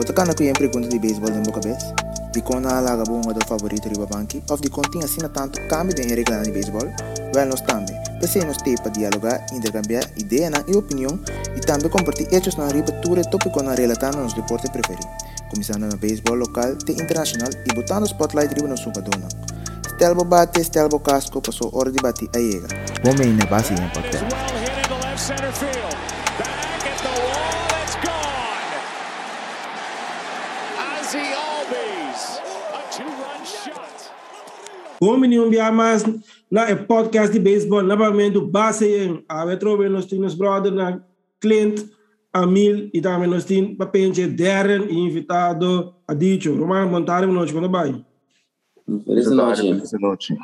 Você can que pergunta de beisebol em boca vez? De quando a laga bom do favorito de banque, ou de continha assina tanto cambio de regra de beisebol, well nós também. Pensei nos ter para dialogar, intercambiar ideia e opinião e também compartilhar hechos na ribatura tópico na relação nos deportes preferidos. Começando no beisebol local e internacional e botando spotlight riba no jogador. Stelbo bate, Stelbo casco, passou hora de bater a Iega. Bom meio na base em podcast. Bom menino, um mais na podcast de beisebol, novamente base em a retrover nos temos brother na Clint, Amil e também nós temos papente Darren e invitado a Dicho. Romano, montare noite, quando vai? Feliz noite. Feliz noite.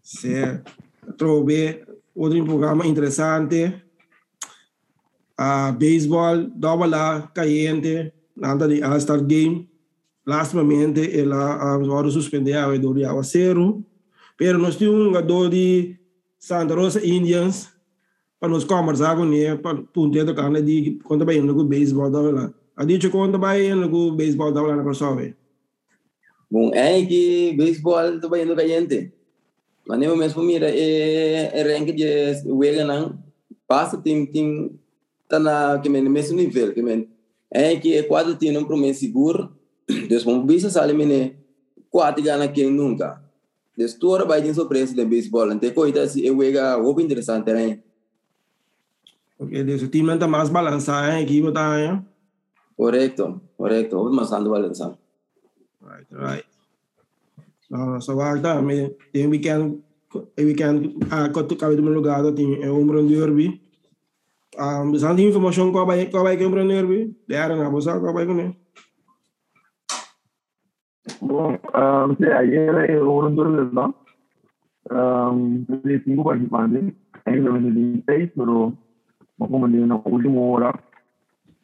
Certo. Trove outro programa interessante. A beisebol, dava lá, caiente, nada de All-Star Game. Lastimamente, ela agora suspendeu a do aguaceiro. Pero nós temos um jogador de Santa Rosa Indians para nós conversar com ele, para punter do carne de quando vai indo com o beisebol da lá. A gente quando vai indo com o beisebol da lá na pessoa. Bom, é que beisebol do vai indo caliente. Mas nem mesmo mira é é rank de wega não passa tem tem tá na que mesmo nível que men é que é quatro tem um promessa seguro Deus vamos ver se ali mene quatro gana quem nunca. Deus toda vai ter surpresa de beisebol. Então coisa se eu vega roupa interessante né. Ok, Deus o time está mais balançado hein aqui botar hein. Correto, correto. Vamos mais ando balançado. Right, right. So, so agora me tem weekend weekend a quanto cabe do meu lugar tem é um brando derby. Um, qual vai qual vai que um brando derby. Dera na bolsa qual vai com ele. Bom, um, sí, ayer eh, hubo un tour de dos. Um, de cinco participantes, en el 2016, pero como en la última hora,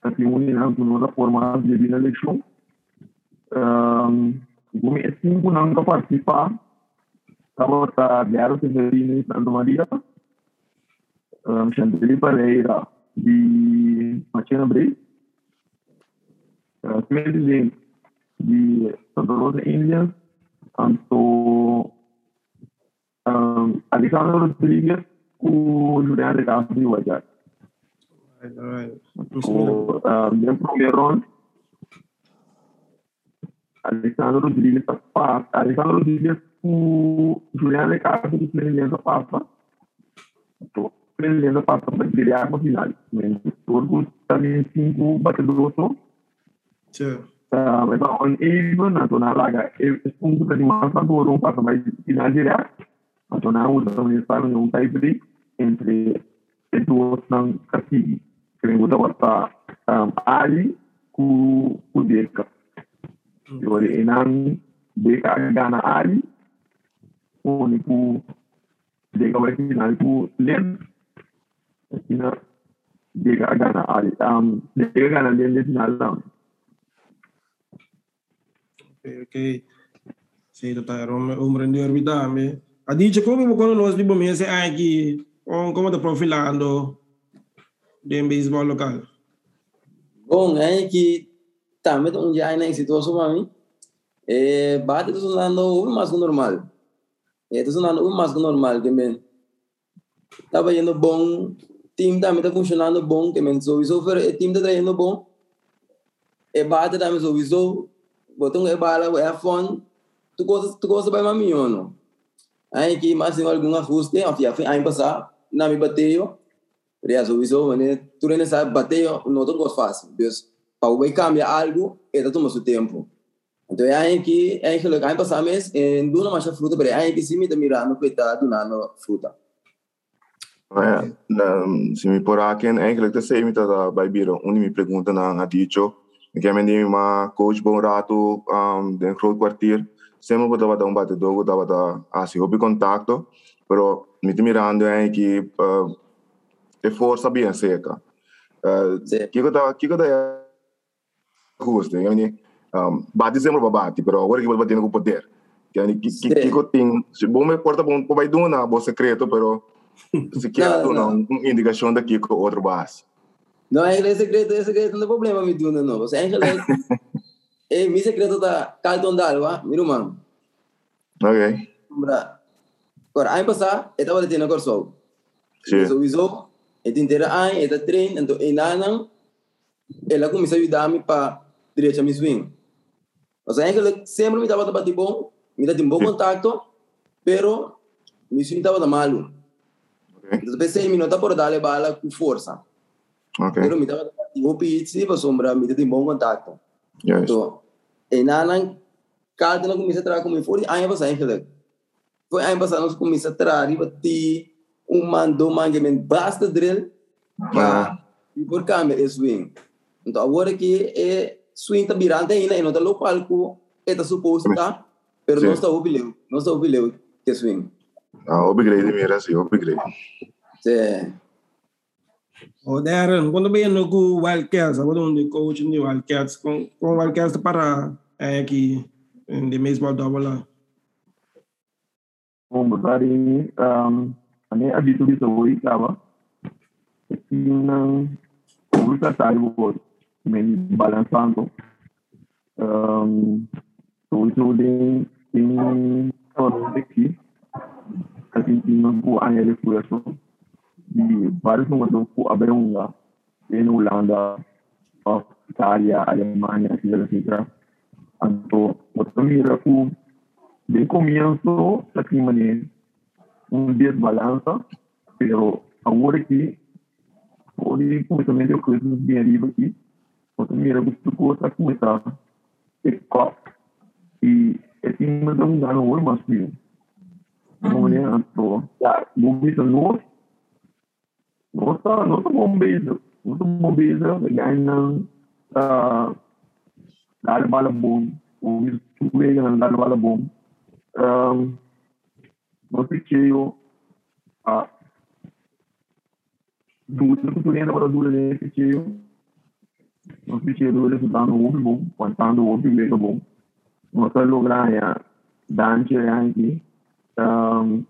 así una una forma de la elección. Um, como es cinco no participar, estamos a Diário Severino de Santa Maria, um, Chantilly Pereira de Machina Bray, uh, Smith de Santa Rosa Indians, tanto um, Alexandre Rodrigues com Julián de Castro de Guajar. Right, right. O um, em primeiro round, Alexandre Rodrigues passa. Alexandre Rodrigues com Julián de Castro de Presidente passa. Então, Presidente passa para criar a final. Todos também cinco batedores. Sure. Uh, memang on even atau nak laga untuk tadi masa dorong para mais final direto atau na usa utilizar um tie break entre duas ng kasi kaya mo daw ta um, ali ku ku deka yo de enang deka gana ali o ni ku deka vai final ku len final deka gana ali um deka gana len de final lang Ok, ok. Sì, totale, un, un prendere vitame. A dice come quando nós tipo mese aqui, on como tá profilando de beisebol local. Bom, é que também um dia na situação para mim. É, bate tô sonando um mais normal. É, tô sonando um mais normal que men. Tava indo bom, time também tá funcionando bom, que men so isso o time tá indo bom. É bate também so botão é bala é fone tu gosta tu gosta bem maminho não aí que mais tem algum ajuste a fia aí passar na me bateu Ria so isso né tu nem sabe bateu não tô gosto fácil Deus para o cambiar algo tá tomando seu tempo então aí que é que que passar mês em duna mais fruta para aí que se me tá mirando tá donando fruta. É, se me por aqui, eigenlijk te sei me tá bij biro, onde me pergunta na na dicho, que é menino uma coach bom rato, um, de groot kwartier, sempre vou dar um batedor, vou dar assim, houve contato, pero me mirando é que uh, é força bem seca. Uh, que que tá que que tá justo, eu nem um, bate sempre para bate, pero agora que vou bater no poder. Que que que que que tem, se bom me porta bom, vai dar uma boa secreto, pero se quer Não, uma não. indicação daqui com outro base. Não, é segredo, é segredo, não tem problema me dando não. Você é eh, mi secreto da Carlton Dalwa, mi rumah. Ok. Mbra. Agora, ano passado, eu estava tendo agora só. Sim. So, isso, eu inteira ano, eu treino, então, em ano, ela começou a ajudar-me para direita me swing. Ou seja, ela sempre me estava batendo bom, me dava um bom contato, pero me swing estava malo. Ok. Então, pensei, me não está por dar a bala com força. Ok. Pero estava batendo pizza, para sombra, dava um bom contato. Juist. So, en na cada na começa a trabalhar comigo, foi ano passado eigenlijk. Foi ano passado nós começamos a trabalhar, bati um man, dois man, que basta drill, para e por câmera é swing. Então agora que é swing tá virando ainda, e não tá no palco, é tá suposto tá, pero Sim. não está ouvindo, não está ouvindo que swing. Ah, upgrade mira, sim, upgrade. É, O Darren, quando bem no com Wildcats, agora onde coach de Wildcats, com com Wildcats para é aqui em de baseball double lá. Bom, dari um, ane abito bisa woi kaba. Nang urusan tadi buat men balançando. Um, itu de kalau aqui kasi tinang po anya de fuerzo di vários números po abrir um lá. Em Holanda, Itália, Alemanha, etc. Então, eu mira com de comienzo la criminalidad un desbalance, pero ahora aquí, hoy completamente o coisas bem arriba aqui, você mira que tu coisa começar. A cop. E me dá um dano hoje mais frio. É então, já, vou ver nós, nossa, nossa bombeza, nossa bombeza, ganhando ah dar bala bom, o isso ganhando dar bala bom. Um, no ficheio a dura que tu para dura nesse ficheio no ficheio dura que tá no ovo bom quando o ovo mega bom nós vamos lograr a dante aqui. Um,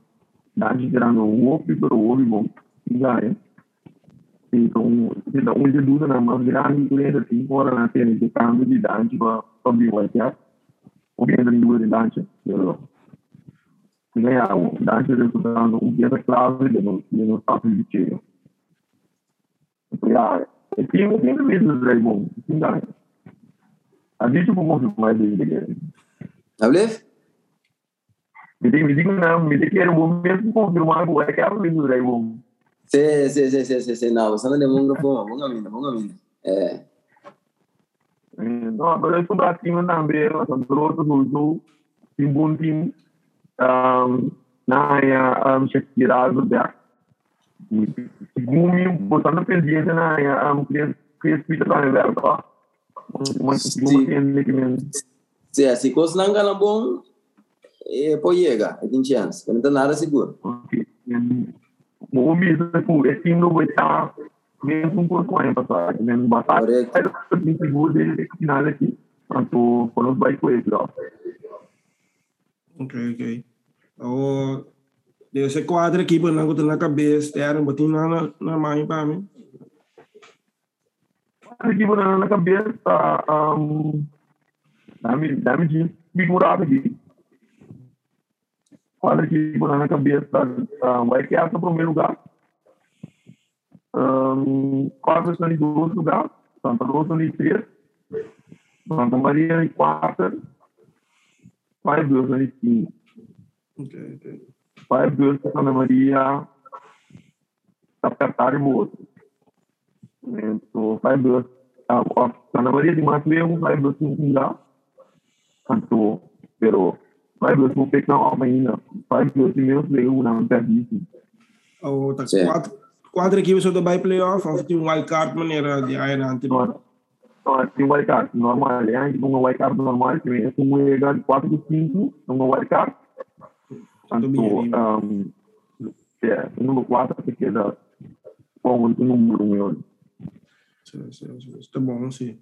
dante tirando o ovo para o ovo bom já é então então onde dura na mão grande lembra assim fora na tela de câmbio de dante para para o o que entra em dura de dante ganhar o dante resultando um dia clave de no de no papo de tiro ya el tiempo tiene meses de bom ainda a gente como mais de de Hablé? me digo me digo não me digo que era bom mesmo confirmar o é que era meses de Sim, sim, sim, sim, sim, sim, não, é monga, pô, monga mina, monga mina. É, não agora eu estou batendo também nós estamos outros no tim bom tim um na um chequeado da Gumi, botando pendiente na que que espírito da Sim. ele que me sim, se coisa não gana bom, é, pode chegar, tem chance, não tem nada seguro. Okay. Yan, mo bisa po, eh, sino ba ita, ngayon kung kung kung pa sa akin, bata, Correct. ay, hindi siguro din, eh, finale ki, tanto, konos ba ito, eh, bro. Ok, ok. O de esse quadro aqui, por não na cabeça, Darren, botei na na na mãe para mim. Aqui, po na nakabiesta, um, dami, dami di, figurado aqui. Olha aqui, po na nakabiesta, um, vai que essa primeiro lugar. Um, quatro estão em dois lugares, Santa Rosa em três, Santa Maria em quatro, Five Girls em cinco. Ok, ok. Five Girls Santa Maria apertar o outro. Então, a, a Santa Maria de mais mesmo, Five Girls em lugar. Então, pero Five Girls vou pegar uma ainda. Five Girls de menos veio na perdice. O tá quatro quatro equipes do by playoff, of tem um wild card maneira de antigo. Então, então assim, um wildcard normal, é, um wildcard normal, que é um lugar de 4 de 5, um wildcard. Tanto um, é, o número 4 que queda com o número 1. Sim, sim, sim. Está bom, sim.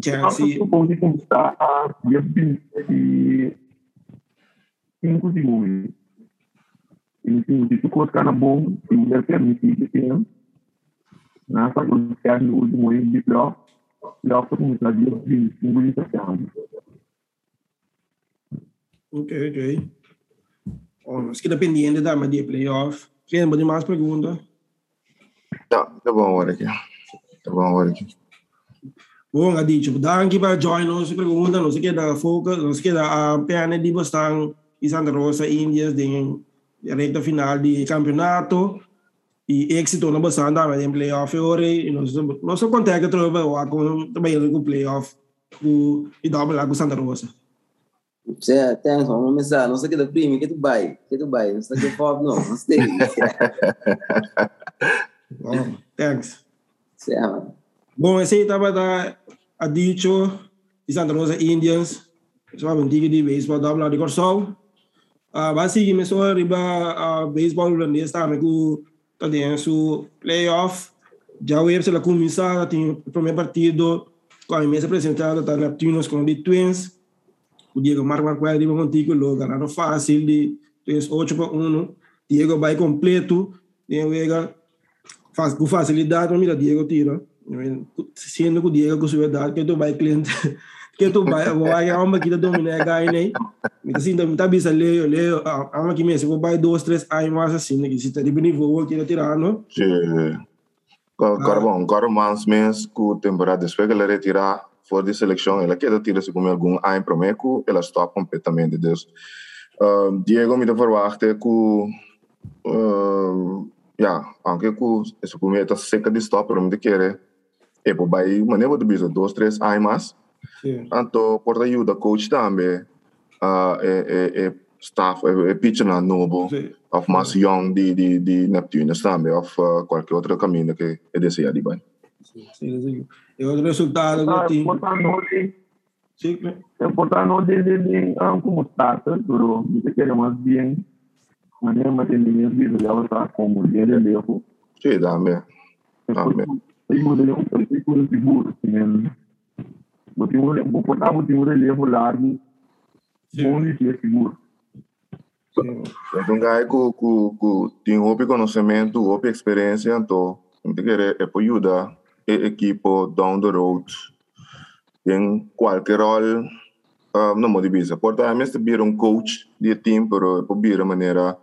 Tinha Nossa, chance. eu vou começar a dia 25 segundos. E se tu colocar na bom, se mulher permitir que tenha, Nasa buscar no último ano de playoff, playoff com muita de cinco de setembro. Ok, ok. Oh, mas que dependendo da mas de playoff. Quem tem mais perguntas? Tá, tá bom agora aqui. Tá bom agora aqui. Bom, ha dicho, danke para join nos pergunta, não sei que da focus, sei que da a pena de bastante e Santa Rosa Indias de reta final de campeonato e êxito na bastante também em playoff ore, nós nós contacta trova o com também com playoff com e double lá com Santa Rosa. Você tem uma mensagem, não sei que da prima, que tu vai, que tu vai, não sei que fob não, não sei. Thanks. Você ama. Estava da a dicho de Santa Rosa Indians, só um tigre de beisebol double de Corsol. Ah, basi me so riba baseball holandês também com tá dentro playoff. Já o EFC la começar tem o primeiro partido com a mesa apresentada tá Neptunos com de Twins. O Diego Marco Marco riba contigo lo ganando fácil de 3 8 para 1. Diego vai completo, tem vega faz com facilidade, mira Diego tira. Sendo que o Diego com verdade que tu vai cliente que tu vai vai a uma que tá domina gai me assim também tá bisa leo leo a uma que me se vai dois três aí mais assim né que se tá de nível que tá tirando Sì. Agora, bom, agora mais meses que a temporada depois que ela retirar fora de seleção, ela quer tirar se como algum ano para mim, stop completamente. Dus, uh, Diego me verwachten que, uh, ja, anche que esse como está seca de stop, para me querer, e por aí, maneira de bisa, dois, três anos mais, Sim. Anto, por ajuda coach também, uh, é, é, é staff, é, é pitcher na novo, Sim. of mais young de, de, de Neptunes também, of uh, qualquer outro caminho que é desejar de bem. Sim, sim. E outro resultado do time. Sim, né? importante de de de um como starter, duro, me quer mais bem. Maneira mantenimento de já está como dia de levo. Sim, também. Também. Tem um modelo um pouco seguro, né? Botar um botar um relevo largo, bom de ser seguro. Sim. Então, um que, que, que tem outro conhecimento, outra experiência, então, tem que é para ajudar a equipe down the road em qualquer rol, uh, não dizer. Portanto, mesmo vir um coach de time, pero para vir a maneira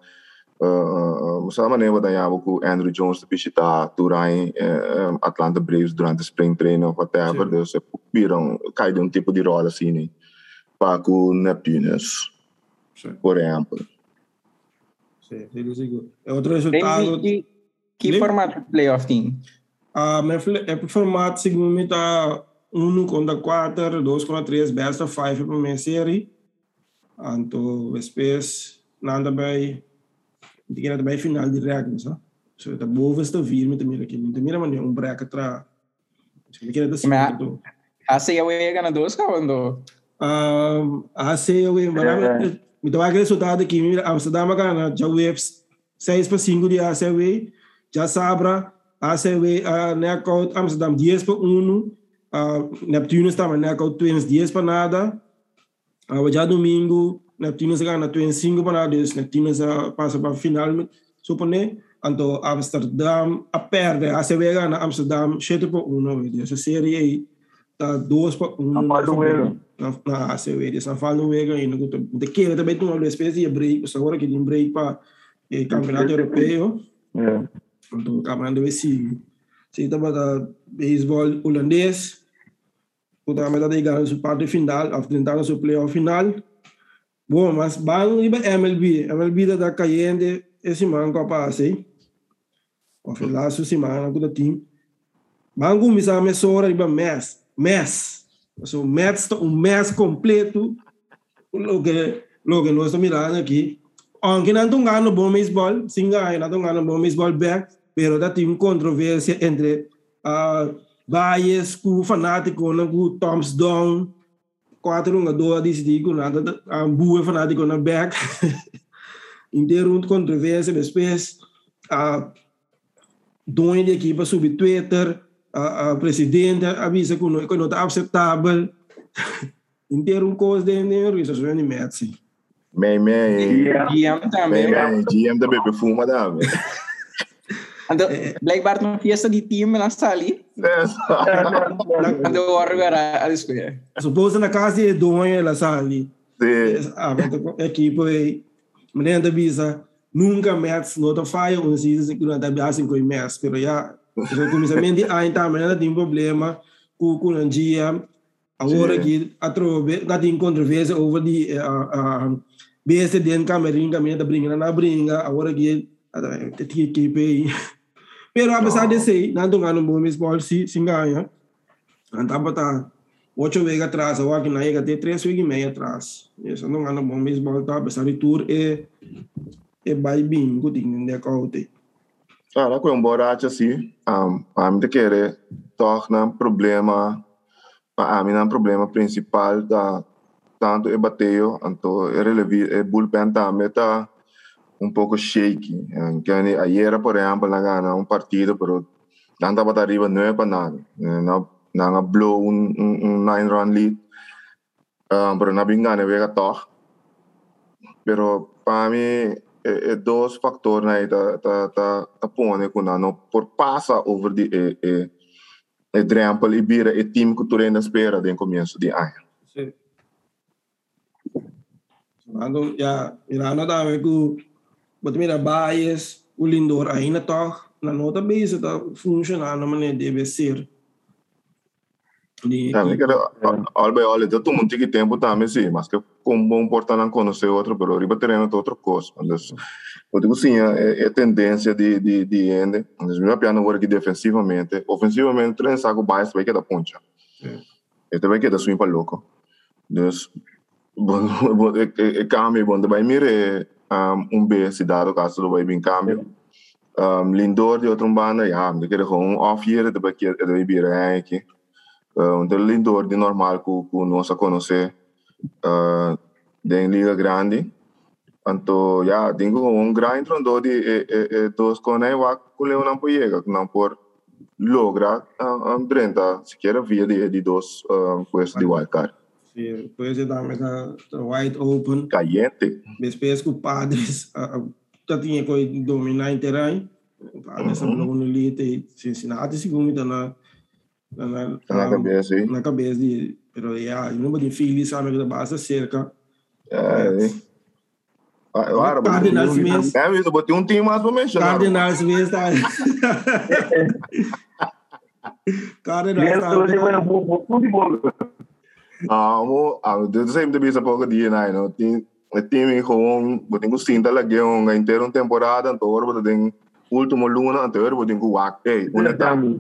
a maneira da Yabo com Andrew Jones de visitar durante uh, Atlanta Braves durante o spring training whatever, Sim. dus é vir um, cai de um tipo de rol assim, né? para com Neptunes, por exemplo. sim, sim. É outro Tem resultado. que, que formato de playoff tem? Ah, mas é por formato, segundo me, tá 1 contra 4, 2 contra 3, best of 5 para minha série. Então, depois, nada vai. Tem que também final de regras, né? So, tá boa está vir, me também aqui. Me também maneira um break atrás. Se então. Asa ya wey ganador ka quando Um, hace eu em barama, me dá aquele resultado aqui, me Amsterdam gana, já waves 6 para 5 de ACW, já Sabra, ACW, uh, knockout Amsterdam 10 para 1, uh, Neptunes estava knockout Twins 10 para nada, uh, já domingo, Neptunes gana Twins 5 para nada, dus Neptunes uh, passa para a final, supone, então Amsterdam a perde, ACW gana Amsterdam 7 para 1, essa série aí, tá 2 para 1. Na na na ACW, dus dan valt Noruega in. De dat bij toen al especie je break, dus agora que tem break para o campeonato europeu, É. então campeonato vai se se tava da beisebol holandês, o meta de ganhar sua parte final, enfrentando seu playoff final. Bom, mas bang iba MLB, MLB da da cayente esse man capaz, hein? O final su semana com o time. Bang começar a mesora iba mês, mês. So, mês, um mês completo, lo que, lo que nós estamos mirando aqui. Aunque não estão ganhando bom beisebol, sim, não estão ganhando bom beisebol back, pero da uma controvérsia entre uh, Baez com o fanático, com o Tom's Down, quatro jogadores decidiram que nada, a boa fanático na back. Inteiro controvérsia, depois, a dono da equipe sobre Twitter, a, a presidente avisa que não, que não está aceitável. Inteiro coisa de dinheiro, isso é de Messi. Man, Yeah. GM também. man, GM da bebê fuma da, man. Ando, blijkbaar nog fiesta di team na sali. Ando agora a escolha. Supposto na casa de donha la sali. Sim. Ah, a menina da visa, nunca mais nota falha um season que não tá assim com mais, pero já, o começamento de aí tá, menina tem problema com com um dia, agora que a trove, não tem controvérsia over de a a BS dentro camerim, caminha da brinca na brinca, agora que a equipe aí. Pero apesar de ser, não tô ganhando bom baseball se se ganha. Andava tá ocho vegas atrás, agora que na chega até três vegas e meia atrás. Isso não anda bom mesmo, tá? Apesar de tour é é vai bem, que tem de caute. Cara, com um borracho assim, um, a mim te querer torna um problema, a mim é um problema principal da tanto é bateio, então é relevi, é bullpen também tá um pouco shaky. Que ayer, por exemplo, na gana um partido, pero não estava arriba não é para nada. Não não blow um, um, nine run lead, um, pero na bingana vega toch. Pero para mim é, é dois fatores né, tá tá tá tá põe com não por passa over de é é é drempel e bira é time que tu ainda espera de começo de ano. Sim. Então, já, irá que But mira, bias, o lindor ainda tá na nota base, tá funcionando maneira deve ser. De, também que all by all, todo mundo tem tempo também, sim, mas que como bom importante não conhecer outro, pero riba terreno é outra coisa. Então, eu digo sim, é, é tendência de de de ende. Então, meu piano agora que defensivamente, ofensivamente, treino saco bias vai que da poncha. Este vai que da swing para louco. Então, é cambio, bom, vai mire um, um B cidade caso do bem cambio. Um, Lindor de outra banda, ja, de querer gewoon off hier, de que de aqui. Um, de Lindor de normal que que nós a conhecer uh, de liga grande. Então, ja, digo um grande trondo de e, e, e, dos con aí va que le não pode chegar, não por logra um, um 30 sequer via de de dos um, coisas de wildcard. Sim, depois de dar mais a wide open. Caliente. Depois que o padres já tinha que dominar o terreno. O padres uhum. no elite Cincinnati segundo tá na na, na, na cabeça. Na cabeça de, pero já, o número de filhos sabe que basta cerca. É. Claro, Cardinals mesmo. É mesmo, botei um time mais para mexer. Cardinals mesmo tá. Cardinals tá. Ah, mo, ah, dit is even de bisa pouco dia, né? No, tem, time gewoon, botin ko sinta lagi yung inteiro temporada, antor botin último luna, antor botin ko wak, eh, una tami.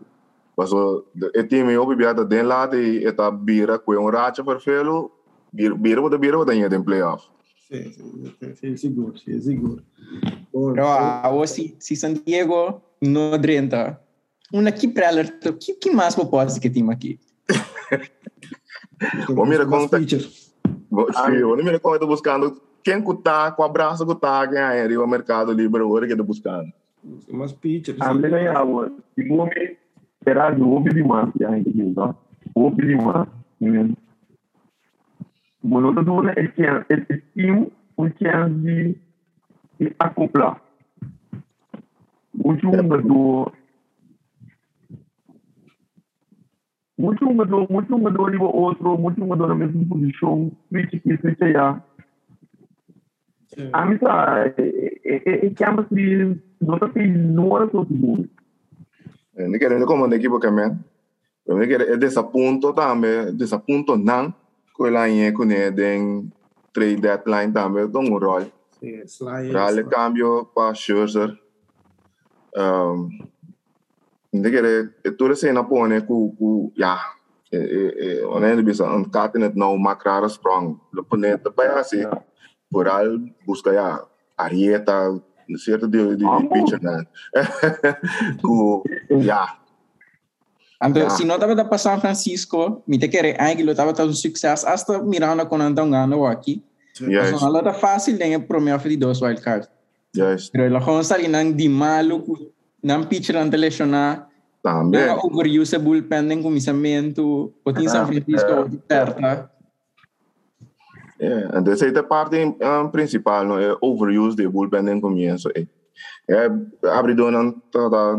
Paso, e time eu bibiata den lado e eta bira com um racha perfeito, bira bira botin bira botin den playoff. Sim, sim, seguro, sim, seguro. Pero ah, o si, si San Diego no drenta, una que para que que mais pode que time aqui? Bom, mira como tá. Sim, bom, mira como eu tô buscando quem que tá com a braça que tá quem é o mercado livre agora que eu tô buscando. Mas pitcher. A minha é a Se você será de ouve demais, já entendeu, tá? Ouve demais. Bom, outra dúvida é que esse time um chance de de acoplar. O jogador muito jogador, muito jogador igual outro, muito jogador na mesma posição, aqui, switch allá. A mim tá, é que a mas não tá fez nora todo mundo. Não quero como uma equipe que men. Eu não quero é desse ponto também, desse ponto não, que ela é com ele tem trade deadline também, dá um rol. Rale cambio para Scherzer. Um, Hindi kere ture se na pone ku ku ya e e onen bisa an katenet no makrara sprong lo pone te baya si poral busca ya arieta cierto de de pitcher na ku ya Ando, yeah. si no estava para San Francisco, me te querer aí que lo estava tendo sucesso, hasta mirando com andão ganhando aqui. Yes. Então, ela tá fácil de prometer de dois wild cards. Yes. Pero ela com sali nang di malo ng pitcher ang telesionar. Também. Nga overuse sa bullpen ng comissamento. O tin San Francisco, terta. É, então essa é a parte um, principal, não é overuse de bullpen no começo. É. É, abridor não tá, tá,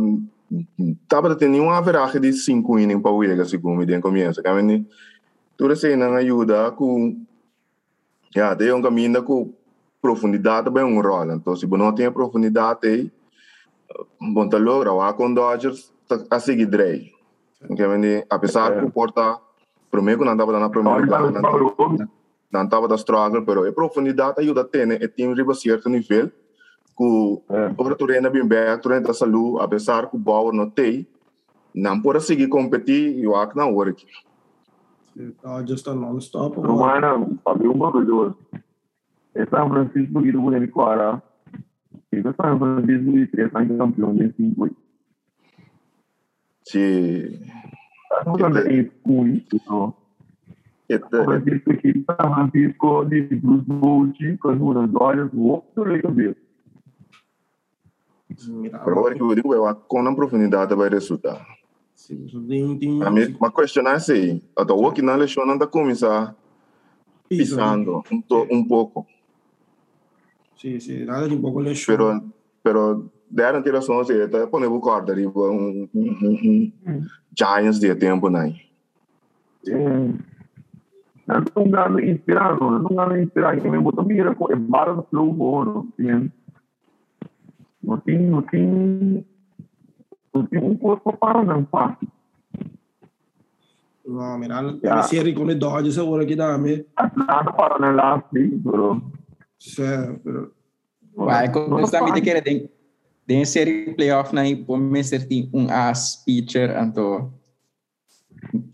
tava tendo uma veragem de cinco innings para o Iega, segundo me começo. Que tudo isso não ajuda com, já, tem um caminho com profundidade bem um rol. Então, se você não tem profundidade aí, bom, tá logra, o com Dodgers a seguir Drey. Que apesar que o porta, primeiro não estava na primeira não estava da struggle, pero a profundidade ajuda a ter, é time riba certo nível, que para tu renda bem bem, tu renda saúde, apesar que o Bauer não tem, não pode seguir competir, eu acho que não aqui. Dodgers está non-stop. Romana, sabe uma coisa, é São Francisco que tu pode clarar, e São Francisco e três anos campeão de cinco. Sim. Não também muito, então. Ita, Francisco aqui, São Francisco de Bruce Bolt, com as mudas olhos, o outro lei cabelo. Pero agora que eu digo, eu acho que com a profundidade vai resultar. Sim, tem, tem, A minha uma questão é assim, até o que na leção não está começar pisando um, to, Sim, sim, nada de um pouco leixo. pero pero deram tiração assim, está pondo o corda ali, um, um, um, um Giants de tempo né. Não ganho inspirar, não ganho inspirar, que me botou mira com é barra do flow bom, não Não tem, não tem, não tem um corpo para não fácil. No, mira, la Ya. serie con i Dodgers ora che dame, Nada para não lá, sim, pero. cioè, però, Vai, constante que tem tem série playoff na por me ser tem um as pitcher anto.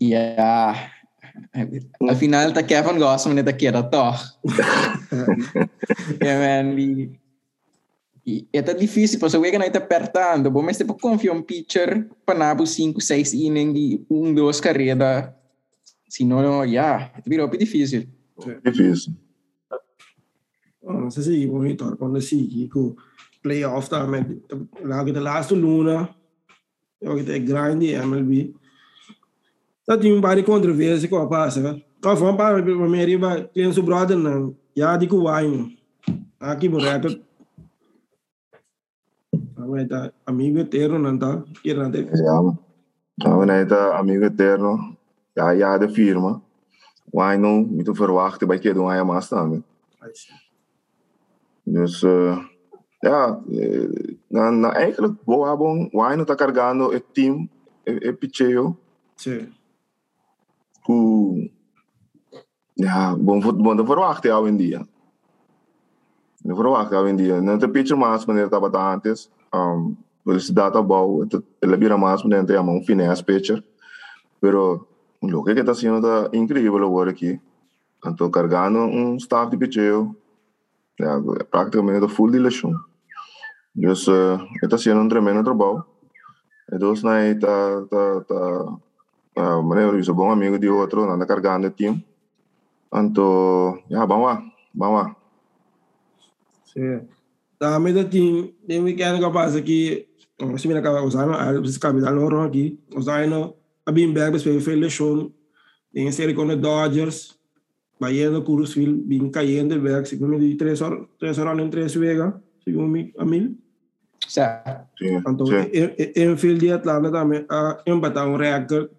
Yeah al final ta Kevin Gossman ne ta kera toch yeah man li. E é difícil porque o Wega não está apertando. Bom mas tipo confia um pitcher para nabo 5 6 inning de um duas carreiras senão yeah virou difícil. Difícil. Non so se si monitor quando si che con playoff me, la che last luna, eu que é grande MLB. Tá tem um de controvérsia com a passa, né? Tá falando para para mim riba, tem seu brother não, já de com wine. Aqui reto. Mas tá amigo eterno não tá, que não tem. Het uh, amigo eterno, ja, ja, de firma. No, niet te verwachten bij keer doen maar staan. Dus, uh, ja, eh, na, na eigenlijk, boa bom, why no tá carregando o team, e, e picheo, Sì. ku, ja, bom voetbal te verwachten jou in dia. De verwachten jou in dia. Não te pitcher mais wanneer estava antes, um, bom, ele vira mais wanneer te ama um finesse pitcher. Pero lo que está haciendo está increíble agora aqui. Estou carregando um staff de pitcheo, ja, praticamente de full de lesão. Dus uh, está sendo um tremendo trabalho. E dus na tá tá tá uh, maneiro, sou bom amigo de outro, anda carregando o time. Então, ja, vamos lá, vamos lá. Sì. Da me da team, den weekend ka pasa ki, oh, si mina ka usano, al bis capital loro aqui, usano a bis pe fele show, den série com os Dodgers, Bayendo Curusville, bin cayendo back, segundo me três horas, três horas em três vega, segundo me a mil. certo Sim, Então, sim. infield de Atlanta também, a empatar um record,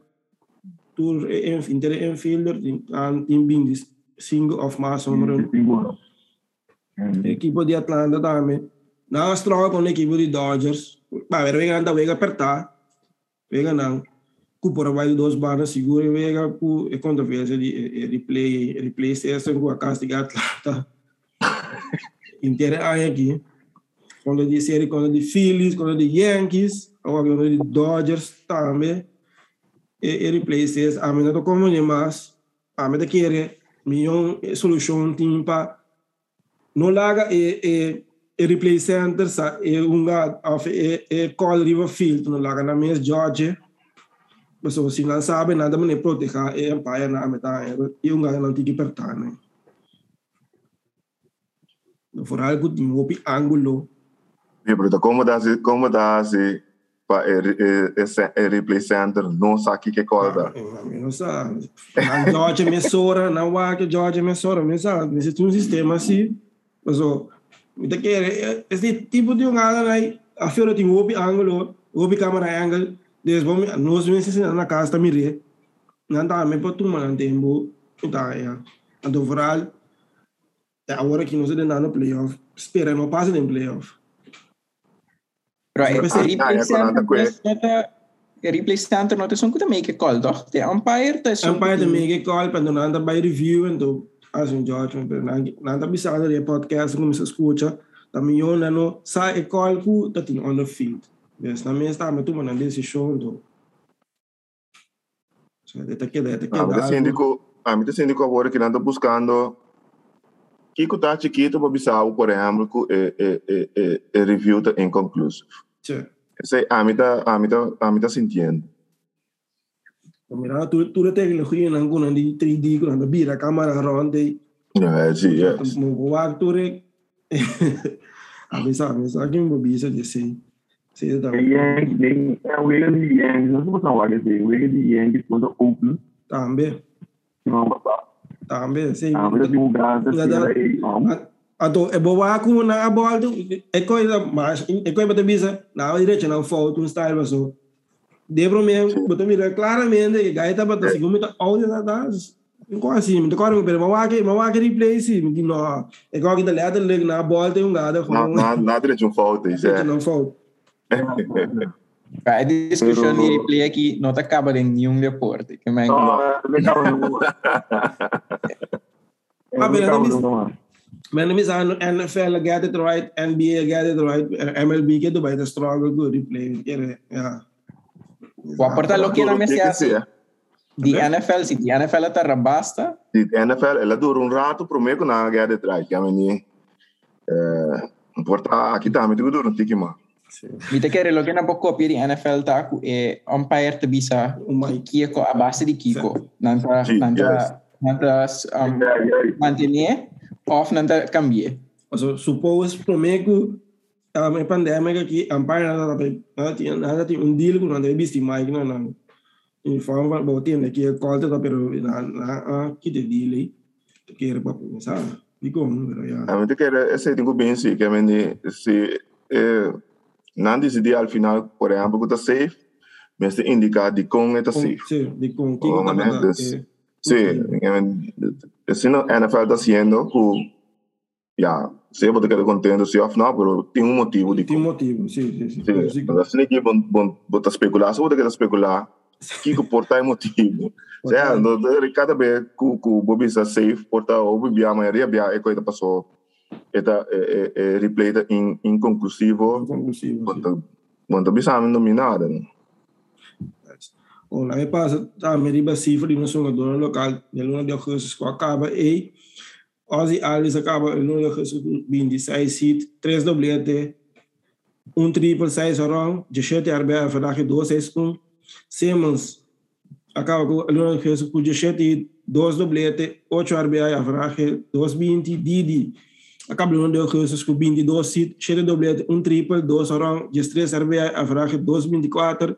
tour infield, infielder, tem tem bem single of mass número Seguro. equipo di Atlanta também. Não estroga com o equipo de Dodgers. Vai ver, vem anda, vem apertar. Vem não. Cupora vai de duas barras segura e a controvérsia de replay, replay session com a castiga Atlanta. Inteira aí aqui. Quando de série, quando de Phillies, quando de Yankees, ou quando de Dodgers também. E, e replay session, a mim não como demais. A mim querer milhão solução tem para não larga e e e replay center sa e unga of e e call river field não larga na minha George mas você não sabe nada mas nem proteger e empire na metade e unga que apertar né no for algo de um ângulo Ja, pero como dá se como dá se para o replay center não sabe que coisa. não sabe na George me sora na Waka George me sora me sabe mas se um sistema assim mas o Ita kere, esse tipo de um aí, a feira tem um ângulo, um câmera ângulo, desde bom, nós mesmos ensinando na casa também re. Não tá, me pode tomar um tempo, tá, é. Então, vooral, é agora que nós estamos no playoff, espera, não passa em playoff. Eh, best- replay Ah, center kon dat is not a make call toch? De umpire Ang pa de make call, pero nanda by review, então, as um judgment, pero nanda bisa de podcast, kung sa escucha, também yun, ano, sa e call ko, tating on the field. Yes, na minha está, mas tu manan decisão, então. So, deta que deta que Ah, mas síndico, ah, mas síndico agora que anda buscando Kiko tá chiquito para Bissau, por exemplo, que é, é, é, é, é review tá inconclusive. Tja, Esse a mim tá, a mim tá, a mim tá sentindo. mira, tu tu de tecnologia nan kunan di 3D kunan da bira camera ronde. É, sim, é. Mo wag tu re. Abisa, abisa, aqui mo bisa de sei. Sei da. Yang, yang, é o erro de Yang, não você vai dizer, o erro de Yang quando open, Tambe, não vai passar. tambe. Ah, mas eu lugar, Nada. assim, aí, Ato e bawa ko na a ball tu e ko da mas e ko bata bisa na a direita na foul tu style ba so. De bro me bata mira claramente que gaita bata se como tá áudio da das. Ko assim, me tocaram pero bawa que bawa que replay sim, me no. E ko que da lado leg na ball tem um gada com. Na, na, nada de um falta, isso é. Não foul. A discussion Pero- di replay aqui não acaba em nenhum deporte. Que mais não, é legal, não. É Ah, legal, mas- não, não. Men mis an NFL get it right, NBA get it right, MLB get it right, struggle good replay. Yeah. O aporta lo que era Tudo me tem se que hace. ser. Di NFL, se di NFL terra basta, De NFL, ela dura um rato, prometo na guerra de trás, que a mim é, importa aqui também, tem que durar um tique, mano. Vite che lo che na po copia di NFL taku e umpire te bisa Um mic. Kiko a base di Kiko. Nanta Sì, nanta yes. nanta um, É, é, mantenere off nanta cambie. Also, suppose para mim que a minha pandemia aqui, a parte nada nada tinha nada tinha um deal com nada visto mais não não. Em forma para botar aqui a colta tá pero na na que de deal aí. Que era para pensar. E como, pero já. A mim que era, esse tem que bem sim, que a mim se é, não decidir ao final, por exemplo, que está safe, mas se indicar de como está safe. Sim, de com que Oh, tá né, Sí, assim a NFL está sendo que, já, sei que eu contento se off não, pero tem um motivo de Tem um como. motivo, sim, sim, sim. Sim, Sim, mas assim que bom bom botar especular, especular, que que portar é motivo. Certo, cada vez que o Bobby está safe, porta o Bobby a maioria é coisa passou. Eta é replay da in, inconclusivo, Conclusivo. sim. quando quando bisa nominada. né? O na me passa, tá, me de um jogador local, de luna de agosto que acaba e Ozzy Alice acaba em luna de agosto com 26 seat, 3 doblete, um triple 6 orang, 17 RBA, vandaag 2 6 com Simmons acaba com luna de agosto com 17 2 doblete, 8 RBA, vandaag 2 20, Didi acaba luna de agosto com 22 seat, 7 doblete, um triple, 2 orang, 13 RBA, vandaag 2 24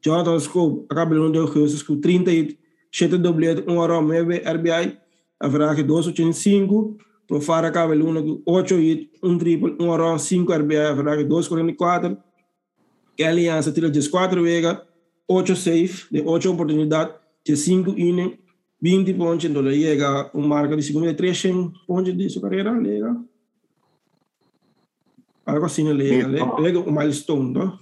Jonathan Scope acaba de de agosto com 37 doblete, 1 hora 9 RBI, a vraag 285, Profar acaba de com 8 hit, 1 triple, 1 hora 5 RBI, a vraag 244, Kelly Aliança tira de 4 vega, 8 safe, de 8 oportunidade, de 5 inning, 20 pontos, então chega um marca de segunda de 3 pontos de sua carreira, lega. Algo assim, lega, lega um milestone, não?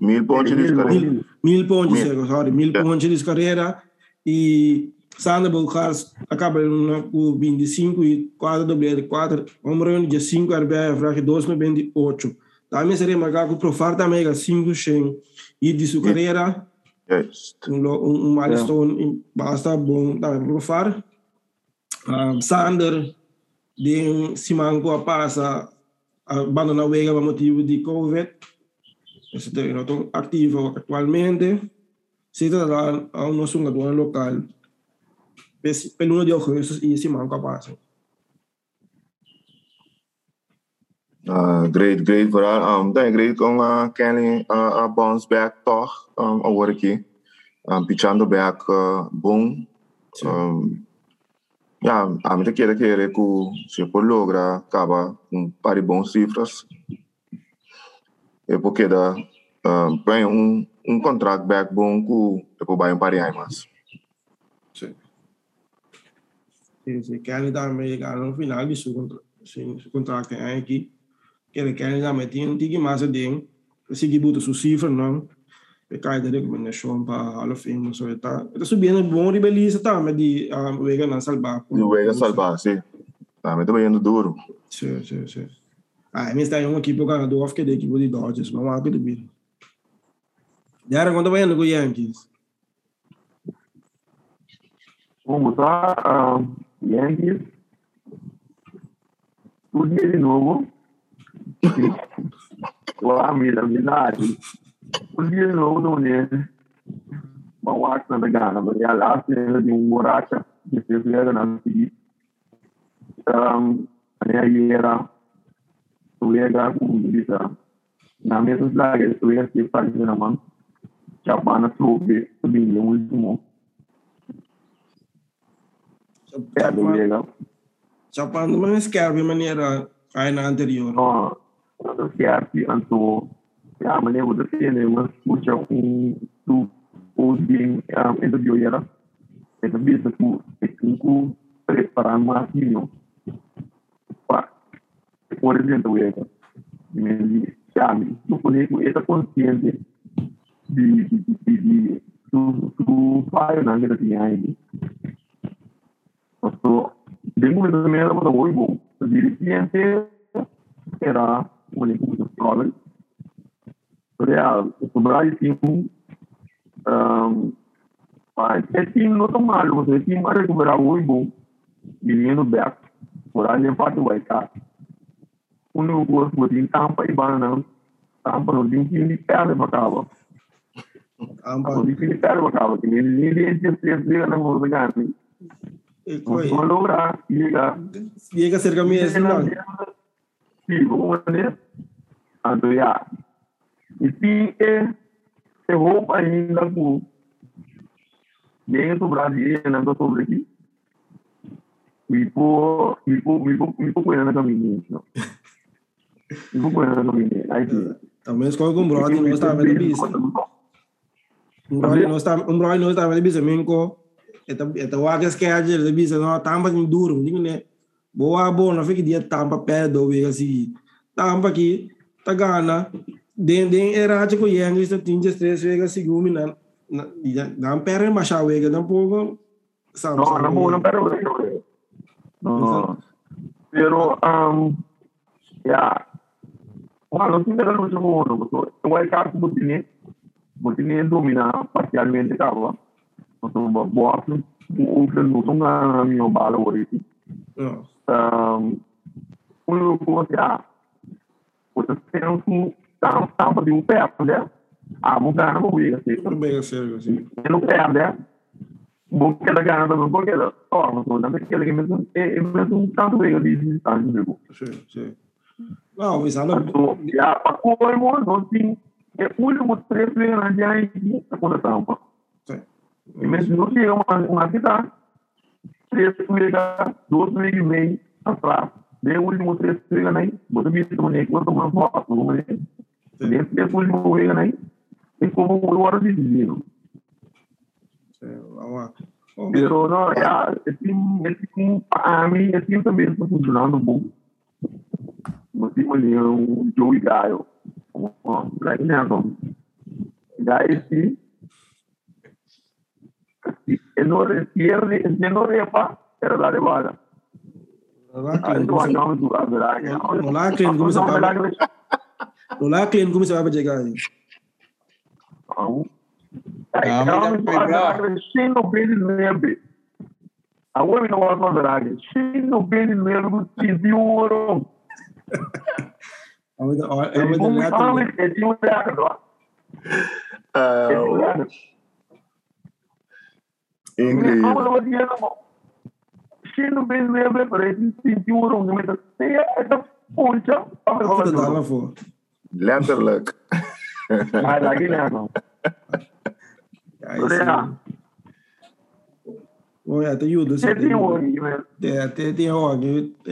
Mil pontos de carreira. mil pontos, mil, sorry, mil Yeah. pontos de carreira e Sandra Bulcars acaba na- com 25 e 4 doblete 4, Omron de 5 RBI, Fraque 2 no 28. Também seria marcado com o Profar também, que 5 Shen e de sua carreira, Yes. um, lo- um, um milestone e basta bom também Profar. Um, Sander de Simanco a passa abandona a Vega por motivo de Covid. Esse não estão ativo atualmente. Se trata a um nosso jogador local. Pes- Pelo de agosto e Simanco a passa. Uh, great, great vooral. Um, dan great kung uh, Kenny uh, uh, bounce back toch um, award aqui. Um, pichando back uh, boom. Um, Ja, a mim queira querer que se por logra acaba um par de bons cifras. É porque da uh, bem um um contrato back bom que depois vai um par de mais. Sim. Sim, sim. Kelly também ganhou no final de seu contrato. Sim, seu contrato que é aqui. Kelly Kelly também tinha um tique mais de seguir buta sua cifra, não. E cai da recomendação para Hall of Fame, so está. Está subindo bom ribelista também de um, Vega não salvar. O Vega salvar, sim. Também está indo duro. Sim, sim, sim. Ah, mas está em uma equipe ganhador, é da equipe de Dodgers, mas vamos lá, que Diara, quanto vai indo com Yankees? Vamos lá, Yankees. O dia de novo. Lá, mira, verdade. O dia de novo, não é? Vamos lá, que não gana, mas é lá, de um borracha, que fez o na seguinte. Um, aí era, o Lega, como disse, na mesma cidade, o Lega que faz na mão. Japana Trobe subindo o último. Japana não escreve de maneira ainda anterior. Não, não escreve anto. Ya, maneira você tem, mas puxa um do o game interview era. Essa bisa tu cinco preparar mais dinheiro. Por exemplo, eu me chame, tu pode com essa consciência di, di, di, di su, su paio na anche di anni. Questo vengo da me da voi bo. Di cliente era input problem. Real, o tinha um mas time não tão mal, você time vai recuperar o bom, menino back, por aí em parte vai estar. Um no gosto de tampa e banana, tampa no dia que perde para cá. Aku dipilihkan bakal ini ini dia dia dia na mo gani. Ecco, Allora, spiega. spiega cerca me esse não. Sì, come Ando ya. Iti e se roupa ainda com dentro do Brasil, não tô sobre aqui. Me pô, me pô, me pô, me pô coisa na caminho. Me pô coisa na caminho. Aí, também escolhe com brother, não está vendo isso. Umbroi no sta umbroi no sta bisa minko eta eta waga schedule le bisa no tampa ni duro ni ne boa bo na fiki dia tampa pé do we assim tampa aqui tá gana. Den den era tipo yang isso tinha stress vega sigumi na na na pere masha vega na pouco no no no pero no pero um ya Bueno, no tiene que ver mucho uno, porque igual que algo tiene, continua a dominar parcialmente acaba. Então, boa, o que não são a minha bala hoje. Um, o que você ah, você tem um tampa de um pé, né? Ah, vou ganhar no Biga, assim. No Biga, sim. No pé, né? Vou querer ganhar também, vou querer. Ó, mas não é aquele que mesmo, é mesmo tanto Biga de distância, viu? Sim, sim. Não, isso não. Já, para comer, não tem é o último vezes já aqui na conta tampa. E mesmo não chega uma, uma cidade, três vezes, dois vezes e meio atrás. De último três vezes aí, você me disse que quanto mais foto, como é. Desse três último vezes aí, e como o hora de divino. Pero no, ya, esse, esse, a mim, esse também está funcionando bom. Mas, um Joey Gaio. right now. Guys, see, enore pierde, enore apa, era la levada. Nolaklen como se vai Nolaklen como se vai chegar aí. Sino bene nebe. A uomo non vuole parlare. Sino bene nebe, ci diuro. Ahmet Ahmet Ahmet Ahmet ediyor ya. Incrível. Sino bem lembra para esse sentiu essa poncha. Ah, lagi lah. Bom,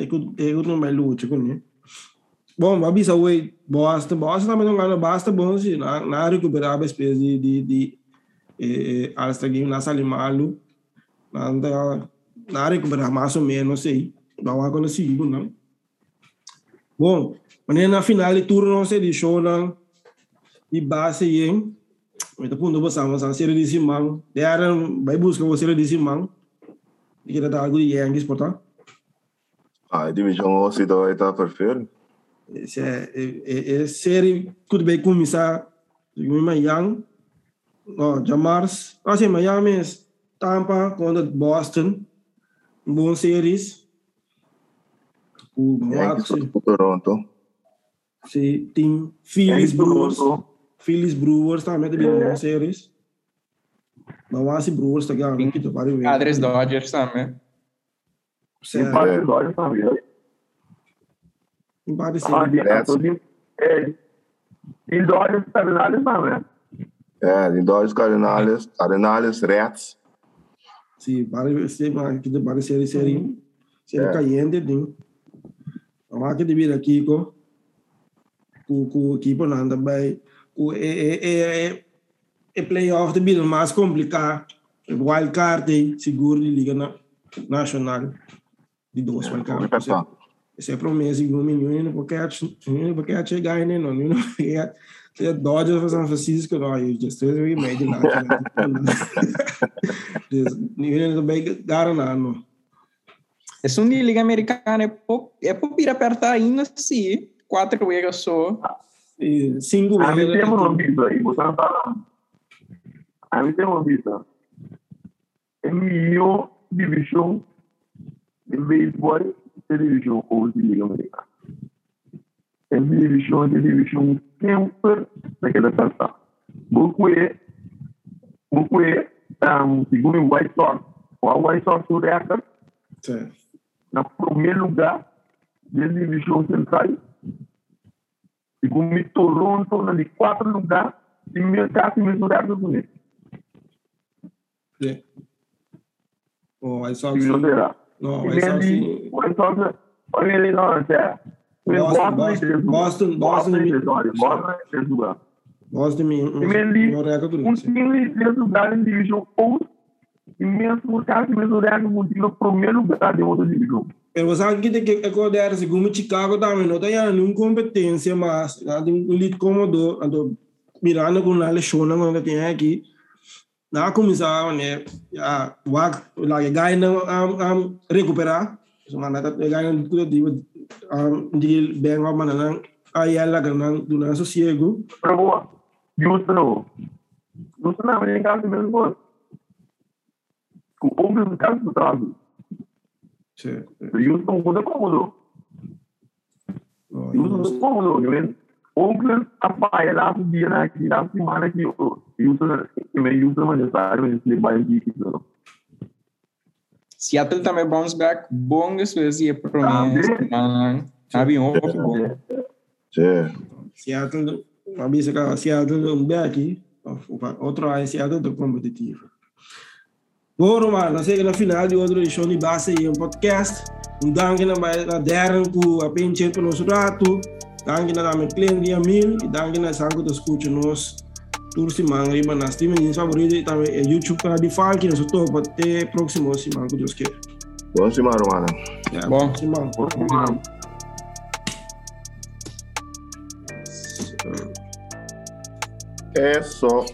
que eu não mais luta com ele. Bom, mas bisa oi, Boston, Boston também não ganha basta bom se na na recuperar a espécie de de de eh alsta game na sali malu na recuperar mais ou menos sei, não agora se não. Bom, mas na final de turno se de show não de base aí, mas vamos a série de simão, era vai buscar você de simão. E que dá algo de Yankees, portanto. Ah, a divisão aussi da está perfeito. Se é, é, é série que bem começar em Miami, no, Jamars, assim Miami, Tampa contra Boston, bom séries. O Watson, contra Toronto. se tem Phillies Brewers, Phillies Brewers também tem bom séries. Mas o Asi Brewers tá ganhando, que tu pode ver. Padres Dodgers também. Se é, Parte do olho também. Ah, séries. de tudo. É. E Dodgers também. É, Cardinals, Reds. Sim, várias séries, que séries, série, série É. caliente, tem. Mas que devia aqui, com com com o equipe não também, o é é é é playoff de vida mais complicado, wild card seguro de liga na, nacional de dois wild card. Complicado. Esse é promessa de um milhão, não porque chegar né não, não porque se Dodgers para São Francisco, não, eu já estou em médio lá. Ninguém também. Esse um de Liga Americana é é pouco ir apertar ainda sim. Quatro vezes só. E cinco A mim vezes. temos uma visa aí, você não tá A mim tem uma visa. É melhor divisão de beisebol é divisão hoje de Liga Americana. É divisão de divisão sempre naquela carta. Porque, porque, um, segundo o White Sox, o White Sox do Reactor, no primeiro lugar da divisão central. E com o Toronto na de quatro lugar e meu casi mesmo lugar do Unidos. É. O White Sox. Não, o White Sox. o White Sox, olha ele não, é. Boston, Boston, Boston, Boston, Boston, Boston. Boston, não um não. em em divisão ou e mesmo casi mesmo lugar do time no primeiro lugar de outra divisão. Pero que tem que acordar se como Chicago também não tem nenhuma competência mas um lit cômodo ando mirando com a lechona que tem aqui na comissão né já wag lá que ganha am recuperar so mana tá ganha tudo de am de bem uma maneira aí ela ganha do nosso sossego Pero boa, justo no. Justo não, mas em casa mesmo boa. Com o mesmo caso do trabalho. certo Justo um muda cômodo. Justo um cômodo, né? Oakland apaia lá pro dia aqui, lá semana aqui, justo também justo mas necessário, mas ele vai aqui, não. Seattle também bounce back. Bom vezes é promessa. Sabe, um pouco bom. Sim. Seattle uma vez que Seattle um aqui outro aí Seattle do competitivo Bom, chegamos na final de outra edição de base e um podcast. Um danke na na Darren ku a penche para nosso rato. Danke na dame Clean dia mil e danke na sangue do escute nos tour semana riba nas time de favorito e também é YouTube canal de Falk no topo até próximo semana que Deus quer. Bom semana, Romana. Yeah, Bom. semana. Mano, É só.